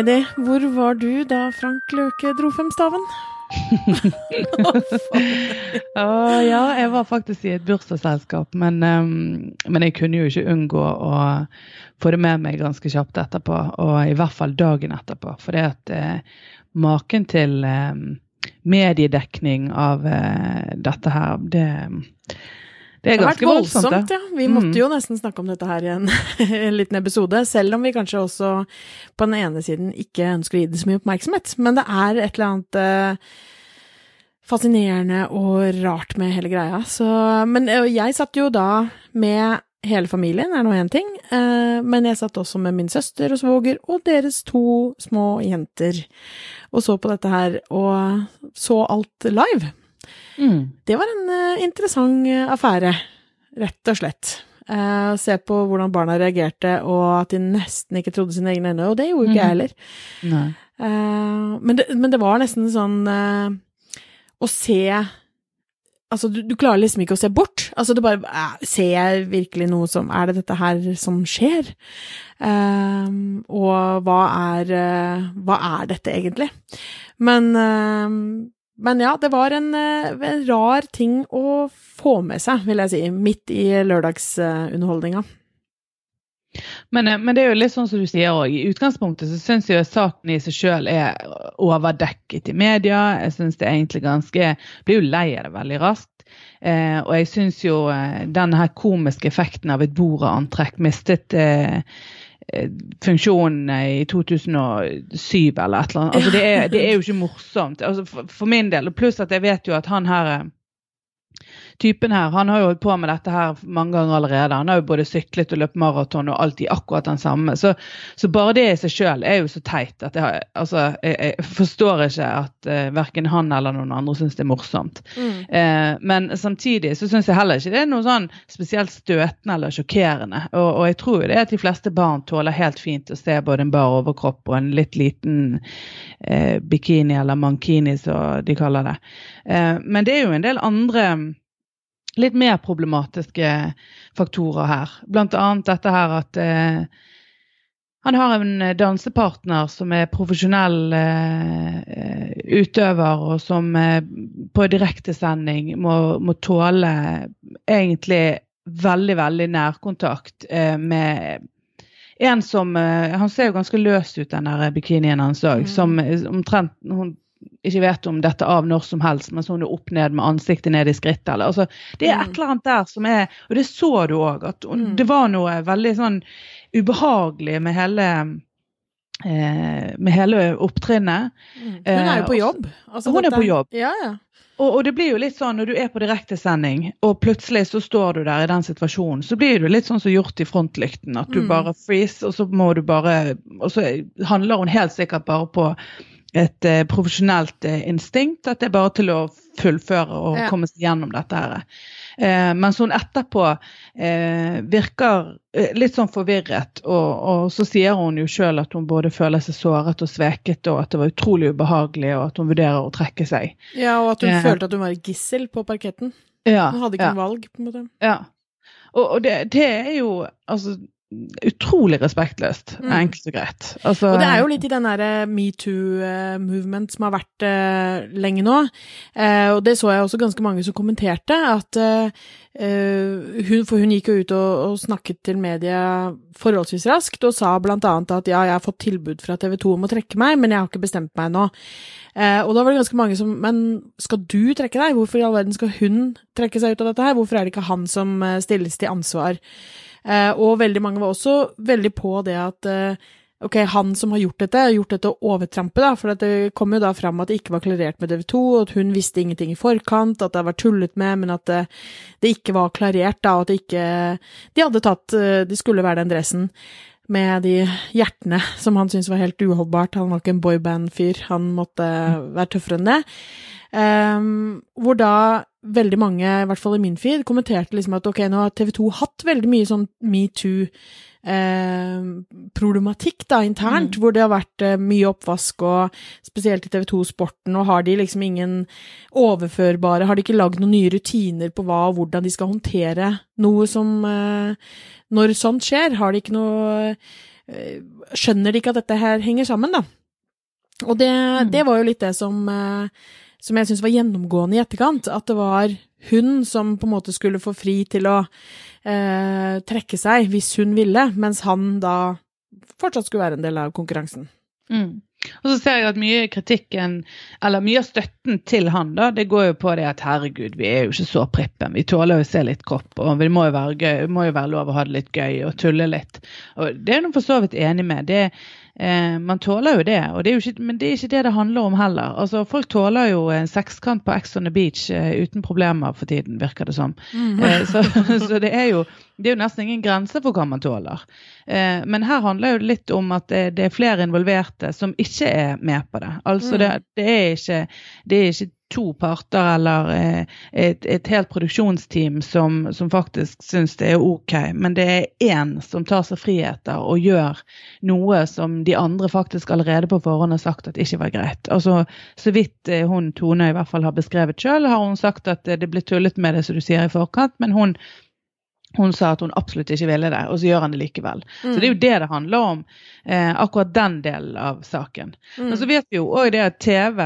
Heidi, hvor var du da Frank Løke dro frem staven? Å ja, jeg var faktisk i et bursdagsselskap, men, um, men jeg kunne jo ikke unngå å få det med meg ganske kjapt etterpå, og i hvert fall dagen etterpå. For det at uh, maken til um, mediedekning av uh, dette her, det det er ganske voldsomt. Det vært voldsomt, ja. Vi måtte mm. jo nesten snakke om dette her i en, en, liten episode, selv om vi kanskje også på den ene siden ikke ønsker å gi det så mye oppmerksomhet. Men det er et eller annet uh, fascinerende og rart med hele greia. Så, men uh, jeg satt jo da med hele familien, er nå én ting, uh, men jeg satt også med min søster og svoger og deres to små jenter og så på dette her, og så alt live. Mm. Det var en uh, interessant uh, affære, rett og slett. Uh, se på hvordan barna reagerte, og at de nesten ikke trodde sine egne øyne. Og det gjorde ikke mm. jeg heller. Men det, men, det, var nesten sånn å se Altså, du, du, klarer liksom ikke å se bort. Altså, du bare Ser jeg virkelig noe som Er det dette her som skjer? Uh, og hva er Hva er dette egentlig? Men um, men ja, det var en, eh, en, rar ting å få med seg, vil jeg si, midt i lørdagsunderholdninga. Men, eh, men, det er jo litt sånn som du sier òg. I utgangspunktet så syns jeg saken i seg sjøl er overdekket i media. Jeg syns det er egentlig ganske Blir jo lei av det veldig raskt. Eh, og jeg syns jo eh, denne her komiske effekten av et bordantrekk mistet eh, Eh, funksjonene i 2007 eller et eller annet. Altså, det, er, det er jo ikke morsomt. Altså, for, for, min del. Pluss at jeg vet jo at han her eh, typen her han har jo holdt på med dette her mange ganger allerede. Han har jo både syklet og løpt maraton og alltid akkurat den samme. Så, så bare det i seg sjøl er jo så teit at jeg, altså, jeg, jeg forstår ikke at uh, eh, verken han eller noen andre syns det er morsomt. Mm. Uh, men samtidig så syns jeg heller ikke det er noe sånn spesielt støtende eller sjokkerende. Og, og, jeg tror jo det at de fleste barn tåler helt fint å se både en bar overkropp og en litt liten uh, bikini eller mankini, som de kaller det. men det er jo en del andre litt mer problematiske faktorer her. Blant annet dette her at eh, han har en dansepartner som er profesjonell eh, utøver, og som eh, på direktesending må, må tåle egentlig veldig, veldig nærkontakt eh, med en som eh, Han ser jo ganske løs ut, den der bikinien hans òg. Mm. Som omtrent hun ikke vet om dette av når som helst, men sånn opp ned med ansiktet ned i skrittet. Eller, altså, det er et mm. eller annet der som er Og det så du òg, at mm. det var noe veldig sånn ubehagelig med hele eh, med hele opptrinnet. Mm. Hun er jo på eh, jobb. Altså, hun dette... er på jobb. Ja, ja. Og, og, det blir jo litt sånn når du er på direktesending, og plutselig så står du der i den situasjonen, så blir du litt sånn som gjort i frontlykten. At du mm. bare freeze, og så må du bare Og så handler hun helt sikkert bare på et eh, profesjonelt eh, instinkt. At det er bare til å fullføre og ja. komme seg gjennom dette. her. Eh, mens hun etterpå eh, virker eh, litt sånn forvirret. Og, og så sier hun jo sjøl at hun både føler seg såret og sveket, og at det var utrolig ubehagelig, og at hun vurderer å trekke seg. Ja, og at hun eh. følte at hun var gissel på parketten. Ja, hun hadde ikke ja. noe valg, på en måte. Ja. Og, og det, det, er jo altså utrolig respektløst, mm. enkelt og greit. Altså, og det er jo litt i den derre metoo-movement som har vært uh, lenge nå. Uh, og det så jeg også ganske mange som kommenterte, at uh, hun, For hun gikk jo ut og, og, snakket til media forholdsvis raskt, og sa blant annet at ja, jeg har fått tilbud fra TV 2 om å trekke meg, men jeg har ikke bestemt meg ennå. og da var det ganske mange som Men skal du trekke deg? Hvorfor i all verden skal hun trekke seg ut av dette her? Hvorfor er det ikke han som stilles til ansvar? Eh, og veldig mange var også veldig på det at eh, ok, han som har gjort dette, har gjort dette overtrampet, da, for det kom jo da fram at det ikke var klarert med TV2, at hun visste ingenting i forkant, at det var tullet med, men at det, det ikke var klarert, da, og at det ikke De hadde tatt eh, De skulle være den dressen med de hjertene som han syntes var helt uholdbart. Han var ikke en boyband-fyr, han måtte være tøffere enn det. Um, hvor da veldig mange, i hvert fall i min feed, kommenterte liksom at ok, nå har TV 2 hatt veldig mye sånn metoo-problematikk eh, da, internt, mm. hvor det har vært eh, mye oppvask, og spesielt i TV 2-sporten, og har de liksom ingen overførbare Har de ikke lagd noen nye rutiner på hva og hvordan de skal håndtere noe som eh, Når sånt skjer, har de ikke noe eh, Skjønner de ikke at dette her henger sammen, da? Og det, Mm. det var jo litt det som, som jeg syns var gjennomgående i etterkant. At det var hun som på en måte skulle få fri til å eh, trekke seg hvis hun ville, mens han da fortsatt skulle være en del av konkurransen. Mm. Og så ser jeg at mye kritikken, eller mye av støtten til han, da, det går jo på det at herregud, vi er jo ikke så prippen. Vi tåler jo å se litt kropp, og det må jo være gøy, må jo være lov å ha det litt gøy og tulle litt. Og det er jeg for så vidt enig med. Det, eh, man tåler jo det, det ikke, men det er ikke det det handler om heller. Altså, Folk tåler jo en sekskant på Ex on the Beach eh, uten problemer for tiden, virker det som. Eh, så, så det, er jo, det er jo nesten ingen grense for hva man tåler. Eh, men her handler jo litt om at det, det er flere involverte som ikke er med på det. Altså det, det, er, ikke, det er ikke to parter eller eh, et, et helt produksjonsteam som, som faktisk syns det er OK, men det er én som tar seg friheter og gjør noe som de andre faktisk allerede på forhånd har sagt at ikke var greit. Altså, Så vidt eh, hun Tone i hvert fall har beskrevet sjøl, har hun sagt at eh, det ble tullet med det som du sier i forkant, men hun hun sa at hun absolutt ikke ville det, og så gjør han det likevel. Så det er jo det det handler om, eh, akkurat den delen av saken. Men så vet vi jo òg det at TV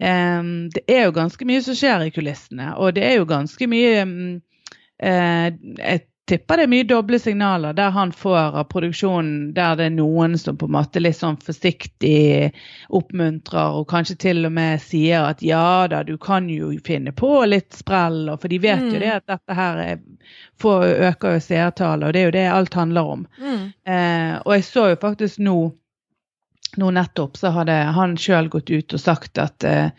eh, Det er jo ganske mye som skjer i kulissene, og det er jo ganske mye um, uh, Jeg tipper det er mye doble signaler der han får av produksjonen, der det er noen som på en måte litt sånn forsiktig oppmuntrer, og kanskje til og med sier at ja da, du kan jo finne på litt sprell, for de vet jo Mm. det at dette her er, får, øker jo seertallet, og det er jo det alt handler om. Mm. Uh, og jeg så jo faktisk nå nå nettopp så hadde han sjøl gått ut og sagt at eh,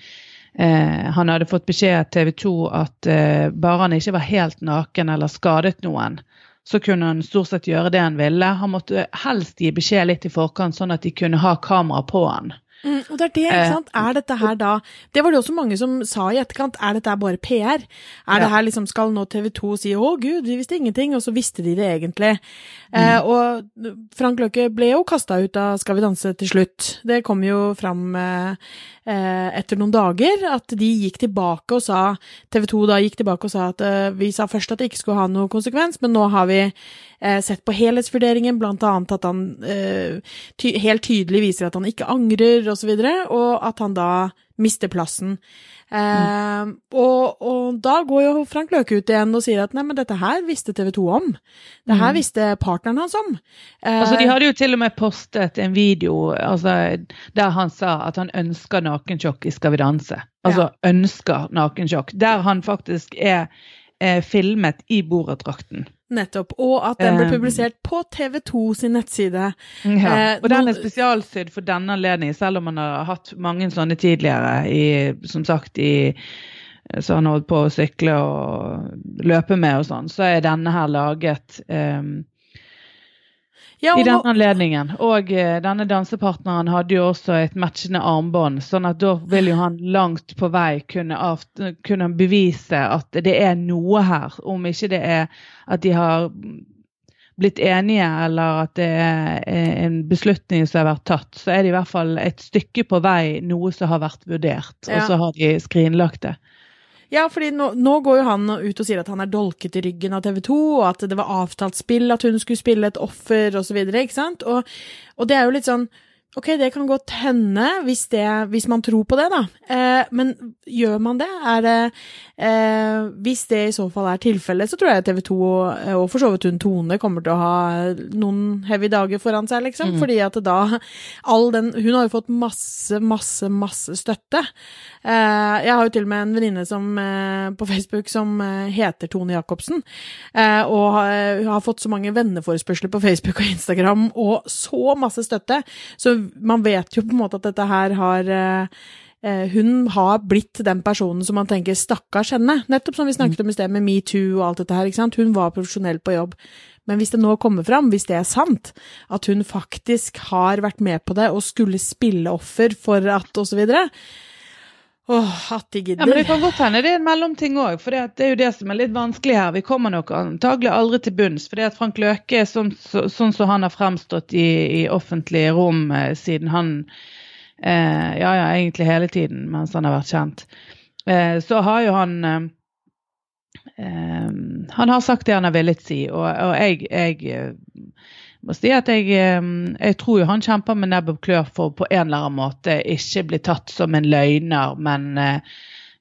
eh, han hadde fått beskjed av TV 2 at eh, bare han ikke var helt naken eller skadet noen, så kunne han stort sett gjøre det han ville. Han måtte helst gi beskjed litt i forkant, sånn at de kunne ha kamera på han. Mm, og det er det, ikke Eh, sant. Er dette her da Det var det også mange som sa i etterkant. Er dette bare PR? Er det her liksom Skal nå TV 2 si 'Å, gud, vi visste ingenting', og så visste de det egentlig. Eh, og Frank Løkke ble jo kasta ut av Skal vi danse til slutt. Det kom jo fram eh, eh, etter noen dager at de gikk tilbake og sa TV 2 da gikk tilbake og sa at eh, vi sa først at det ikke skulle ha noe konsekvens, men nå har vi sett på helhetsvurderingen, blant annet at han eh, ty helt tydelig viser at han ikke angrer, osv., og, så og at han da mister plassen. Eh, og, og da går jo Frank Løke ut igjen og sier at nei, men dette her visste TV 2 om. Det her visste partneren hans om. Eh, Altså, De hadde jo til og med postet en video altså, der han sa at han ønsker nakensjokk i Skal vi danse. Altså ønsker nakensjokk. Der han faktisk er er filmet i borettdrakten. Nettopp. Og at den ble Eh, publisert på TV 2 sin nettside. Ja. Eh, Og den er spesialsydd for denne anledningen, selv om man har hatt mange sånne tidligere, i, som sagt i så han holdt på å sykle og løpe med og sånn, så er denne her laget um, Ja, i og den anledningen. Og eh, denne dansepartneren hadde jo også et matchende armbånd, sånn at da vil jo han langt på vei kunne, kunne bevise at det er noe her, om ikke det er at de har blitt enige, eller at det er en beslutning som har vært tatt, så er det i hvert fall et stykke på vei noe som har vært vurdert, Ja. og så har de skrinlagt det. Ja, fordi nå, nå går jo han ut og sier at han er dolket i ryggen av TV 2, og at det var avtalt spill, at hun skulle spille et offer, videre, ikke sant? Og, og det er jo litt sånn Ok, det kan godt hende, hvis, det, hvis man tror på det, da. Eh, men gjør man det? Er det eh, Hvis det i så fall er tilfellet, så tror jeg TV 2 og, og for så vidt hun Tone kommer til å ha noen heavy dager foran seg, liksom. Fordi at da all den Hun har jo fått masse, masse, masse støtte. Eh, jeg har jo til og med en venninne eh, på Facebook som eh, heter Tone Jacobsen, eh, og har, har fått så mange venneforespørsler på Facebook og Instagram, og så masse støtte. Så man vet jo på en måte at dette her har eh, eh, hun har blitt den personen som man tenker stakkars henne. Nettopp som vi snakket om i sted med metoo og alt dette her. ikke sant? Hun var profesjonell på jobb. Men hvis det nå kommer fram, hvis det er sant, at hun faktisk har vært med på det og skulle spille offer for at og så videre Åh, at de Ja, men Det kan godt hende det er en mellomting òg, for det, er jo det som er litt vanskelig her. Vi kommer nok antagelig aldri til bunns. For det at Frank Løke, sånn så, sånn som han har fremstått i, i offentlige rom eh, siden han eh, Ja, ja, egentlig hele tiden mens han har vært kjent, eh, så har jo han eh, eh, Han har sagt det han har villet si, og, og jeg, jeg må si at jeg, jeg tror jo han kjemper med nebb og klør for på en eller annen måte ikke bli tatt som en løgner, men eh,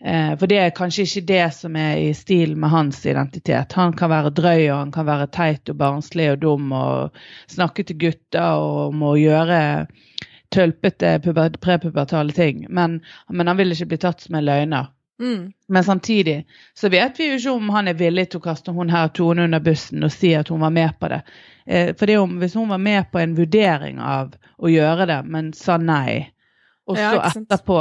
eh, For det er kanskje ikke det som er i stil med hans identitet. Han kan være drøy og han kan være teit og barnslig og dum og snakke til gutter og må gjøre tølpete prepubertale ting. Men, men han vil ikke bli tatt som en løgner. Mm. Men samtidig så vet vi jo ikke om han er villig til å kaste hun her Tone under bussen og si at hun var med på det. Eh, for det er om, hvis hun var med på en vurdering av å gjøre det, men sa nei, og så ja, etterpå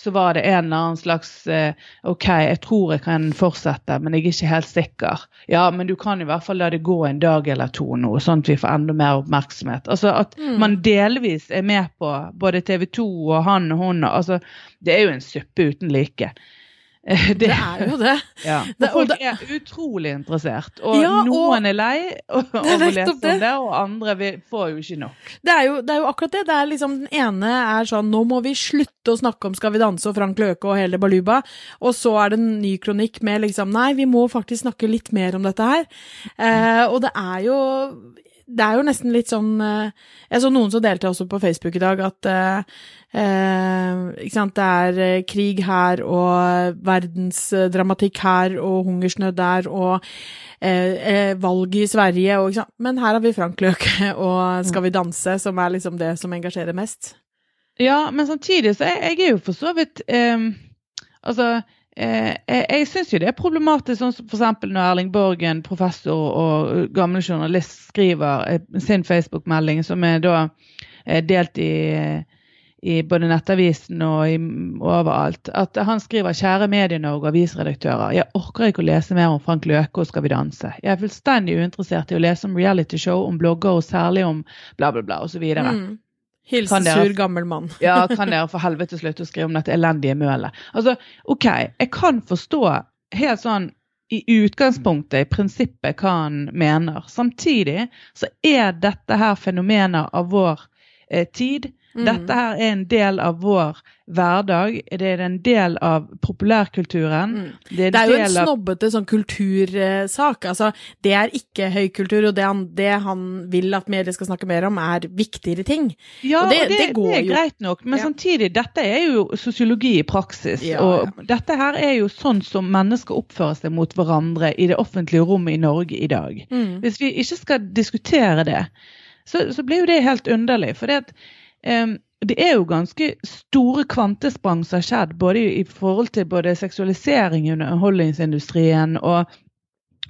så var det en eller annen slags eh, OK, jeg tror jeg kan fortsette, men jeg er ikke helt sikker. Ja, men du kan i hvert fall la det gå en dag eller to nå, sånn at vi får enda mer oppmerksomhet. Altså At Mm. man delvis er med på både TV 2 og han og hun. Altså, det er jo en suppe uten like. Eh, Det er jo det. ja. Det- folk er utrolig interessert. Og Ja, og- noen er lei av å lese om det. det, og andre vil- får jo ikke nok. Det er, jo, det er jo akkurat det. Det liksom, den ene er sånn nå må vi slutte å snakke om Skal vi danse og Frank Løke og hele baluba. Og så er det en ny kronikk med liksom nei, vi må faktisk snakke litt mer om dette her. Eh, og det er jo det er jo nesten litt sånn eh, Jeg så noen som delte også på Facebook i dag at eh, eh, ikke sant, det er eh, krig her og verdensdramatikk her og hungersnød der og eh, valg i Sverige og ikke sant. Men her har vi Frank Løke og Skal vi danse, som er liksom det som engasjerer mest. Ja, men samtidig så jeg, jeg er jo for så vidt eh, Altså, eh, jeg, jeg syns jo det er problematisk, sånn som f.eks. når Erling Borgen, professor og gammel journalist, skriver eh, sin Facebook-melding, som er da eh, delt i i både Nettavisen og, i, overalt, at han skriver 'Kjære Medie-Norge og avisredaktører'. Jeg orker ikke å lese mer om Frank Løke og Skal vi danse. Jeg er fullstendig uinteressert i å lese om realityshow, om blogger og særlig om bla, bla, bla osv. Mm. Dere- sur gammel mann. Ja, kan dere for helvete slutte å skrive om dette elendige mølet? Altså, OK, jeg kan forstå helt sånn i utgangspunktet, i prinsippet, hva han mener. Samtidig så er dette her fenomener av vår eh, tid. Mm. Dette her er en del av vår hverdag. Det er en del av populærkulturen. Mm. Det er, Det er jo en snobbete sånn kultursak. Altså, det er ikke høykultur, og det han, det han vil at medier skal snakke mer om, er viktigere ting. Ja, Og og det- det, det, det er greit nok, men Ja. samtidig, dette er jo sosiologi i praksis. Ja, og dette her er jo sånn som mennesker oppfører seg mot hverandre i det offentlige rommet i Norge i dag. Mm. Hvis vi ikke skal diskutere det, så, så blir jo det helt underlig. For det, at, det er jo ganske store kvantesprang som har skjedd, både i, forhold til både seksualisering i underholdningsindustrien og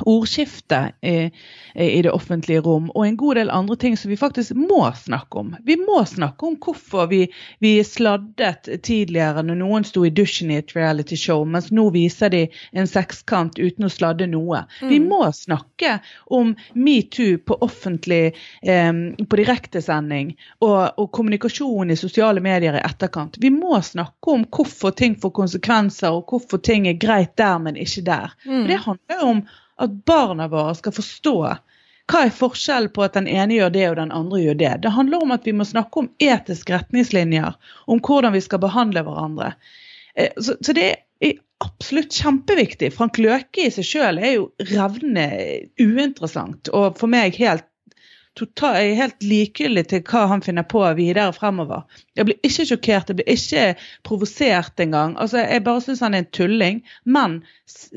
ordskifte i, i det offentlige rom, og en god del andre ting som vi faktisk må snakke om. Vi må snakke om hvorfor vi, vi sladdet tidligere når noen sto i dusjen i et reality show, mens nå viser de en sekskant uten å sladde noe. Vi Mm. må snakke om metoo på offentlig, eh, på direktesending, og, og kommunikasjon i sosiale medier i etterkant. Vi må snakke om hvorfor ting får konsekvenser, og hvorfor ting er greit der, men ikke der. Mm. Det handler jo om at barna våre skal forstå hva er forskjellen på at den ene gjør det og den andre gjør det. Det handler om at vi må snakke om etiske retningslinjer, om hvordan vi skal behandle hverandre. Eh, Så, det er absolutt kjempeviktig. Frank Løke i seg sjøl er jo revnende uinteressant, og for meg helt total, helt likegyldig til hva han finner på videre fremover. Jeg blir ikke sjokkert, jeg blir ikke provosert engang. Altså, jeg bare syns han er en tulling. Men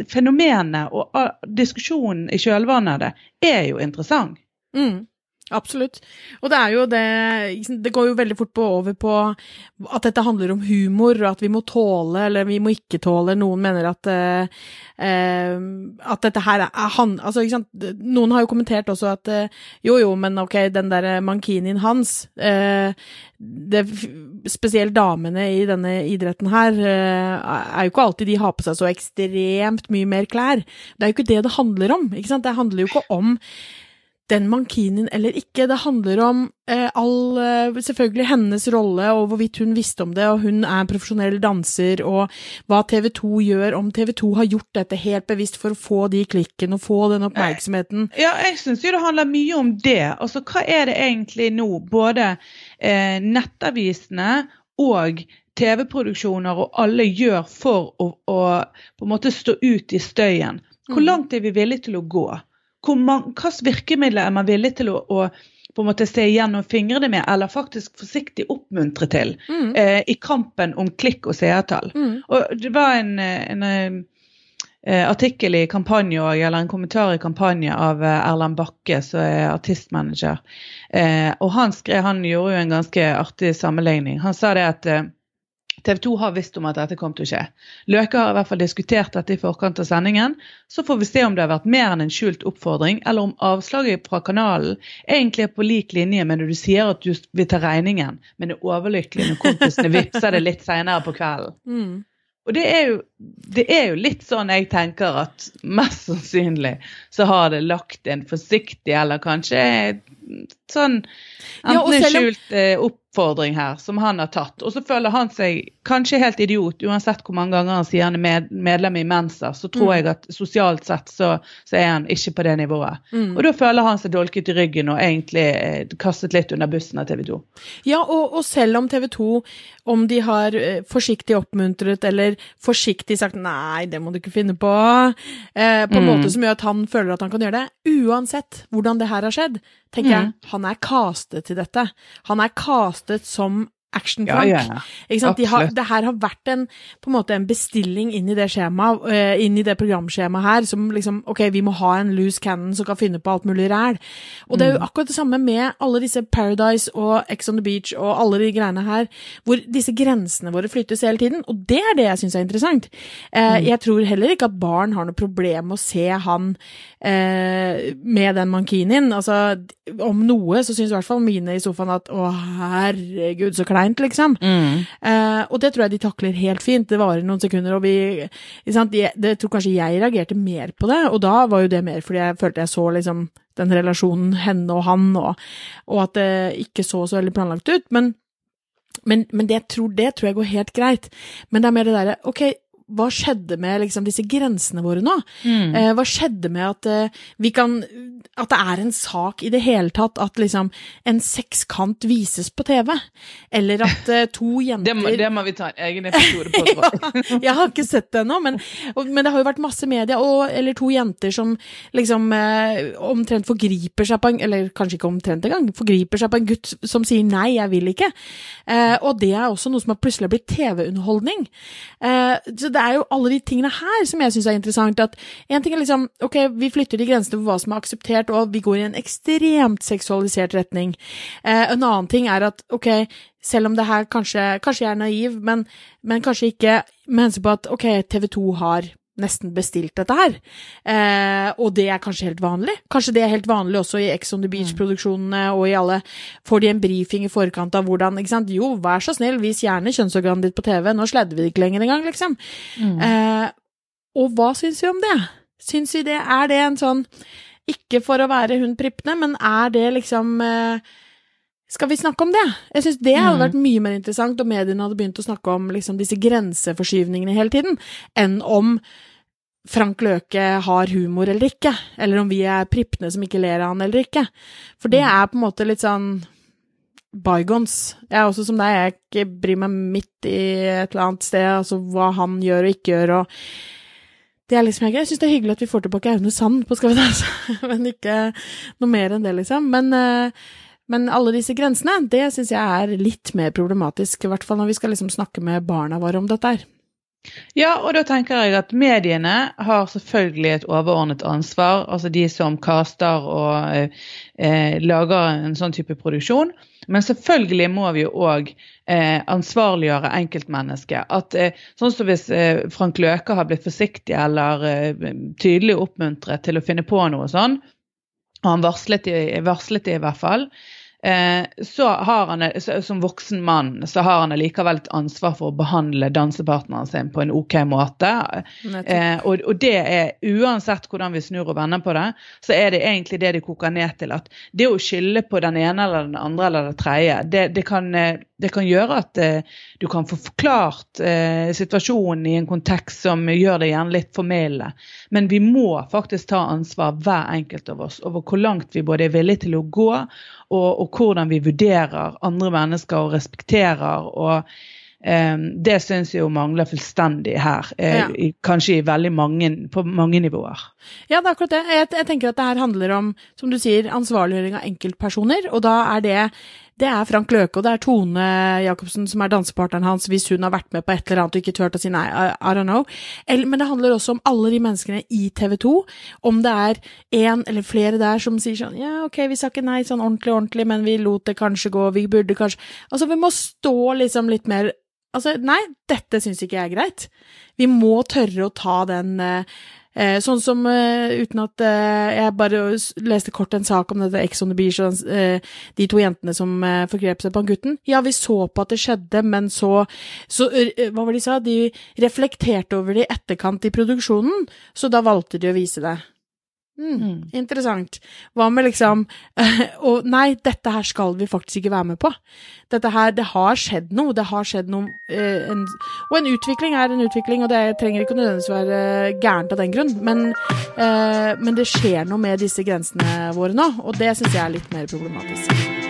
fenomenet og diskusjonen i kjølvannet av det er jo interessant. Mm. Absolutt. Og det er jo det Det går jo veldig fort på over på at dette handler om humor, og at vi må tåle, eller vi må ikke tåle. Noen mener at eh, eh, at dette her er han Altså, ikke sant. Noen har jo kommentert også at eh, jo, jo, men ok, den der mankinien hans eh, det, Spesielt damene i denne idretten her, eh, er jo ikke alltid de har på seg så ekstremt mye mer klær. Det er jo ikke det det handler om. ikke sant? Det handler jo ikke om den mankinien eller ikke. Det handler om eh, all eh, Selvfølgelig hennes rolle og hvorvidt hun visste om det, og hun er en profesjonell danser, og hva TV 2 gjør, om TV 2 har gjort dette helt bevisst for å få de klikkene og få den oppmerksomheten. Ja, jeg syns jo det handler mye om det. Altså, hva er det egentlig nå både eh, nettavisene og TV-produksjoner og alle gjør for å, å på en måte stå ut i støyen? Hvor Mm. langt er vi villige til å gå? Hvilke virkemidler er man villig til å, å på en måte se gjennom fingrene med, eller faktisk forsiktig oppmuntre til, Mm. eh, i kampen om klikk og seertall. Mm. Og det var en, en, en eh, artikkel i kampanje, eller en kommentar i kampanje av eh, Erland Bakke, som er artistmanager. Eh, og han skrev, han gjorde jo en ganske artig sammenligning. Han sa det at eh, TV 2 har visst om at dette kom til å skje. Løke har i hvert fall diskutert dette i forkant av sendingen. Så får vi se om det har vært mer enn en skjult oppfordring, eller om avslaget fra kanalen egentlig er på lik linje med når du sier at du vil ta regningen, men er overlykkelig når kompisene vippser det litt senere på kvelden. Mm. Og det er, jo, det er jo litt sånn jeg tenker at mest sannsynlig så har det lagt en forsiktig, eller kanskje sånn Ja, Enten en om- skjult eh, oppfordring her som han har tatt, og så føler han seg kanskje helt idiot, uansett hvor mange ganger han sier han er med, medlem i Mensa, så tror Mm. jeg at sosialt sett så, så er han ikke på det nivået. Mm. Og da føler han seg dolket i ryggen og egentlig eh, kastet litt under bussen av TV 2. Ja, og, og selv om TV 2, om de har eh, forsiktig oppmuntret eller forsiktig sagt nei, det må du ikke finne på, eh, på en Mm. måte som gjør at han føler at han kan gjøre det, uansett hvordan det her har skjedd, tenker Mm. jeg, han er castet til dette. Han er castet som Action-Frank. Ja, ja, ja. De har, det her har vært en, på en måte en bestilling inn i det skjemaet, eh, inn i det programskjemaet her, som liksom, ok, vi må ha en loose cannon som kan finne på alt mulig ræl. Og det er jo Mm. akkurat det samme med alle disse Paradise og Ex on the Beach og alle de greiene her, hvor disse grensene våre flyttes hele tiden, og det er det jeg syns er interessant. Eh, Mm. Jeg tror heller ikke at barn har noe problem med å se han eh, med den mankinien. Altså, om noe så syns i hvert fall mine i sofaen at å herregud, så kleint, liksom. Mm. Eh, og det tror jeg de takler helt fint. Det varer noen sekunder, og vi? Jeg, det tror kanskje jeg reagerte mer på det, og da var jo det mer fordi jeg følte jeg så liksom den relasjonen henne og han, og, og at det ikke så så veldig planlagt ut. Men, men, men det, tror, det tror jeg går helt greit. Men det er mer det derre Ok, hva skjedde med liksom disse grensene våre nå? Mm. Eh, hva skjedde med at eh, vi kan At det er en sak i det hele tatt at liksom en sekskant vises på TV? Eller at eh, to jenter Det, må, det må vi ta en egen episode på. ja, jeg har ikke sett det ennå, men, men det har jo vært masse media, og, eller to jenter som liksom eh, omtrent forgriper seg på en Eller kanskje ikke omtrent engang, forgriper seg på en gutt som sier nei, jeg vil ikke. Eh, og det er også noe som har plutselig blitt TV-underholdning. Eh, så det er jo alle de tingene her som jeg syns er interessant. At en ting er liksom Ok, vi flytter de grensene for hva som er akseptert, og vi går i en ekstremt seksualisert retning. Eh, en annen ting er at ok, selv om det her kanskje, kanskje jeg er naiv, men, men kanskje ikke med hensyn på at ok, TV 2 har nesten bestilt dette her. Eh, og det er kanskje helt vanlig. Kanskje det er helt vanlig også i Ex on the Beach-produksjonene og i alle Får de en brifing i forkant av hvordan ikke sant? Jo, vær så snill, vis gjerne kjønnsorganet ditt på TV, nå sladder vi det ikke lenger engang, liksom. Mm. Eh, og hva syns vi om det? Syns vi det Er det en sånn Ikke for å være hun prippende, men er det liksom eh, skal vi snakke om det? Jeg syns det hadde Mm. vært mye mer interessant om mediene hadde begynt å snakke om liksom, disse grenseforskyvningene hele tiden, enn om Frank Løke har humor eller ikke, eller om vi er prippene som ikke ler av han eller ikke. For det er på en måte litt sånn bygons. Jeg er også som deg, jeg ikke bryr meg midt i et eller annet sted, altså hva han gjør og ikke gjør, og det er liksom ikke Jeg syns det er hyggelig at vi får tilbake Aune Sand på Skal vi danse, men ikke noe mer enn det, liksom. Men, eh, men alle disse grensene, det syns jeg er litt mer problematisk, i hvert fall når vi skal liksom snakke med barna våre om dette her. Ja, og da tenker jeg at mediene har selvfølgelig et overordnet ansvar, altså de som caster og eh, lager en sånn type produksjon. Men selvfølgelig må vi jo òg eh, ansvarliggjøre enkeltmennesket. At eh, Sånn som hvis eh, Frank Løke har blitt forsiktig eller eh, tydelig oppmuntret til å finne på noe sånn, og han varslet, varslet det i hvert fall, eh, så har han, som voksen mann så har han allikevel et ansvar for å behandle dansepartneren sin på en OK måte. Eh, og, det er uansett hvordan vi snur og vender på det, så er det egentlig det det koker ned til. At det å skylde på den ene eller den andre eller det tredje, det, det, kan, eh, det kan gjøre at eh, du kan få forklart eh, situasjonen i en kontekst som gjør det gjerne litt formildende. Men vi må faktisk ta ansvar, hver enkelt av oss, over hvor langt vi både er villige til å gå, og, og hvordan vi vurderer andre mennesker og respekterer. og Eh, det syns jeg jo mangler fullstendig her. Eh, Ja. i, kanskje i veldig mange, på mange nivåer. Ja, det er akkurat det. Jeg, jeg tenker at det her handler om, som du sier, ansvarliggjøring av enkeltpersoner, og da er det det er Frank Løke, og det er Tone Jacobsen som er dansepartneren hans, hvis hun har vært med på et eller annet og ikke turt å si nei, I, don't know. Men det handler også om alle de menneskene i TV 2, om det er en eller flere der som sier sånn ja, ok, vi sa ikke nei sånn ordentlig, ordentlig, men vi lot det kanskje gå, vi burde kanskje Altså, vi må stå liksom litt mer Altså, nei, dette syns ikke jeg er greit. Vi må tørre å ta den Eh, sånn som, eh, uten at eh, jeg bare leste kort en sak om dette Ex on the Beach og eh, de to jentene som eh, forgrep seg på han gutten. Ja, vi så på at det skjedde, men så, så eh, Hva var det de sa? De reflekterte over det i etterkant i produksjonen, så da valgte de å vise det. Mm, Mm. Interessant. Hva med liksom Og nei, dette her skal vi faktisk ikke være med på. Dette her, det har skjedd noe. Det har skjedd noe eh, en, Og en utvikling er en utvikling, og det trenger ikke nødvendigvis være gærent av den grunn, men, eh, men det skjer noe med disse grensene våre nå, og det syns jeg er litt mer problematisk.